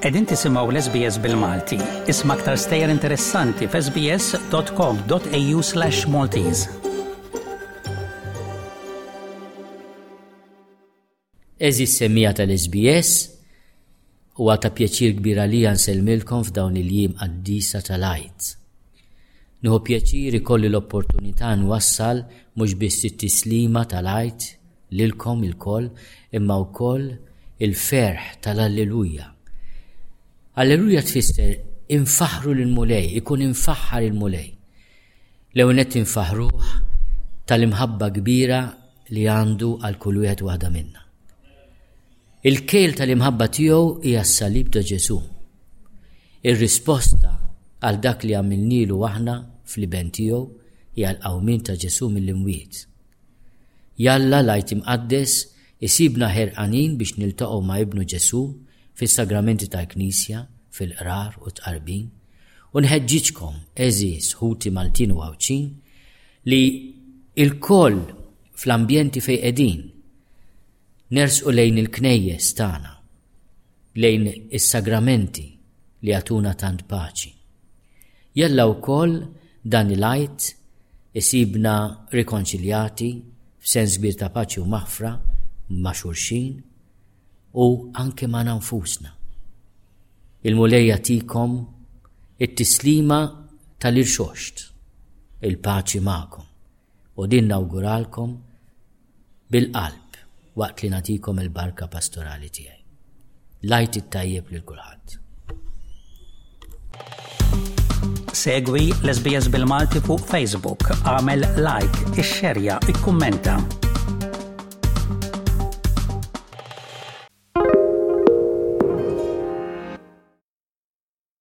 Qegħdin tisimgħu l-SBS bil-Malti. Isma' aktar stejjer interessanti f'sbs.com.au/maltese. Għeżież semmiegħa tal-SBS, huwa ta' pjaċir kbir għalija nsellmilkom f'dawn il-jiem qaddisa tal-Għid. Nieħu pjaċir ikolli l-opportunità nwassal mhux biss it-tislima tal-Għid lilkom ilkoll imma wkoll il-ferħ tal-Alleluja. Alleluja tfisser infaħru l-Mulej, ikun infaħħar il-Mulej. L-ewnet infaħruh tal-imħabba kbira li għandu għal kull wieħed waħda minna. Il-kejl tal-imħabba tiegħu hija s-salib ta' Ġesù. Ir-risposta għal dak li għamilnilu aħna fl-iben tiegħu hija l-qawmin ta' Ġesù mill-imwiet. Jalla lajt imqaddes isibna ħerqanin biex niltaqgħu ma' ibnu Ġesù fis-sagramenti tal-Knisja, fil-qrar u tqarbin, u nħeġġiġkom eżis ħuti Maltin u Għawdxin li ilkoll fl-ambjenti fejn qegħdin nersqu lejn il-knejjes tagħna, lejn is-sagramenti li jagħtuna tant paċi. Jalla wkoll dan il-għajt isibna rikonċiljati f'sens kbir ta' paċi u maħfra ma' xulxin, u anke ma' nfusna. Il-Mulej jagħtikom it-tislima tal-irxoxt, il-paċi magħkom, u din nawguralkom bil-qalb waqt li nagħtikom il-barka pastorali tiegħi. Lajt it-tajjeb lil kulħadd. Segwi l-SBS bil-Malti fuq Facebook, għamel like, ixxerja, ikkummenta.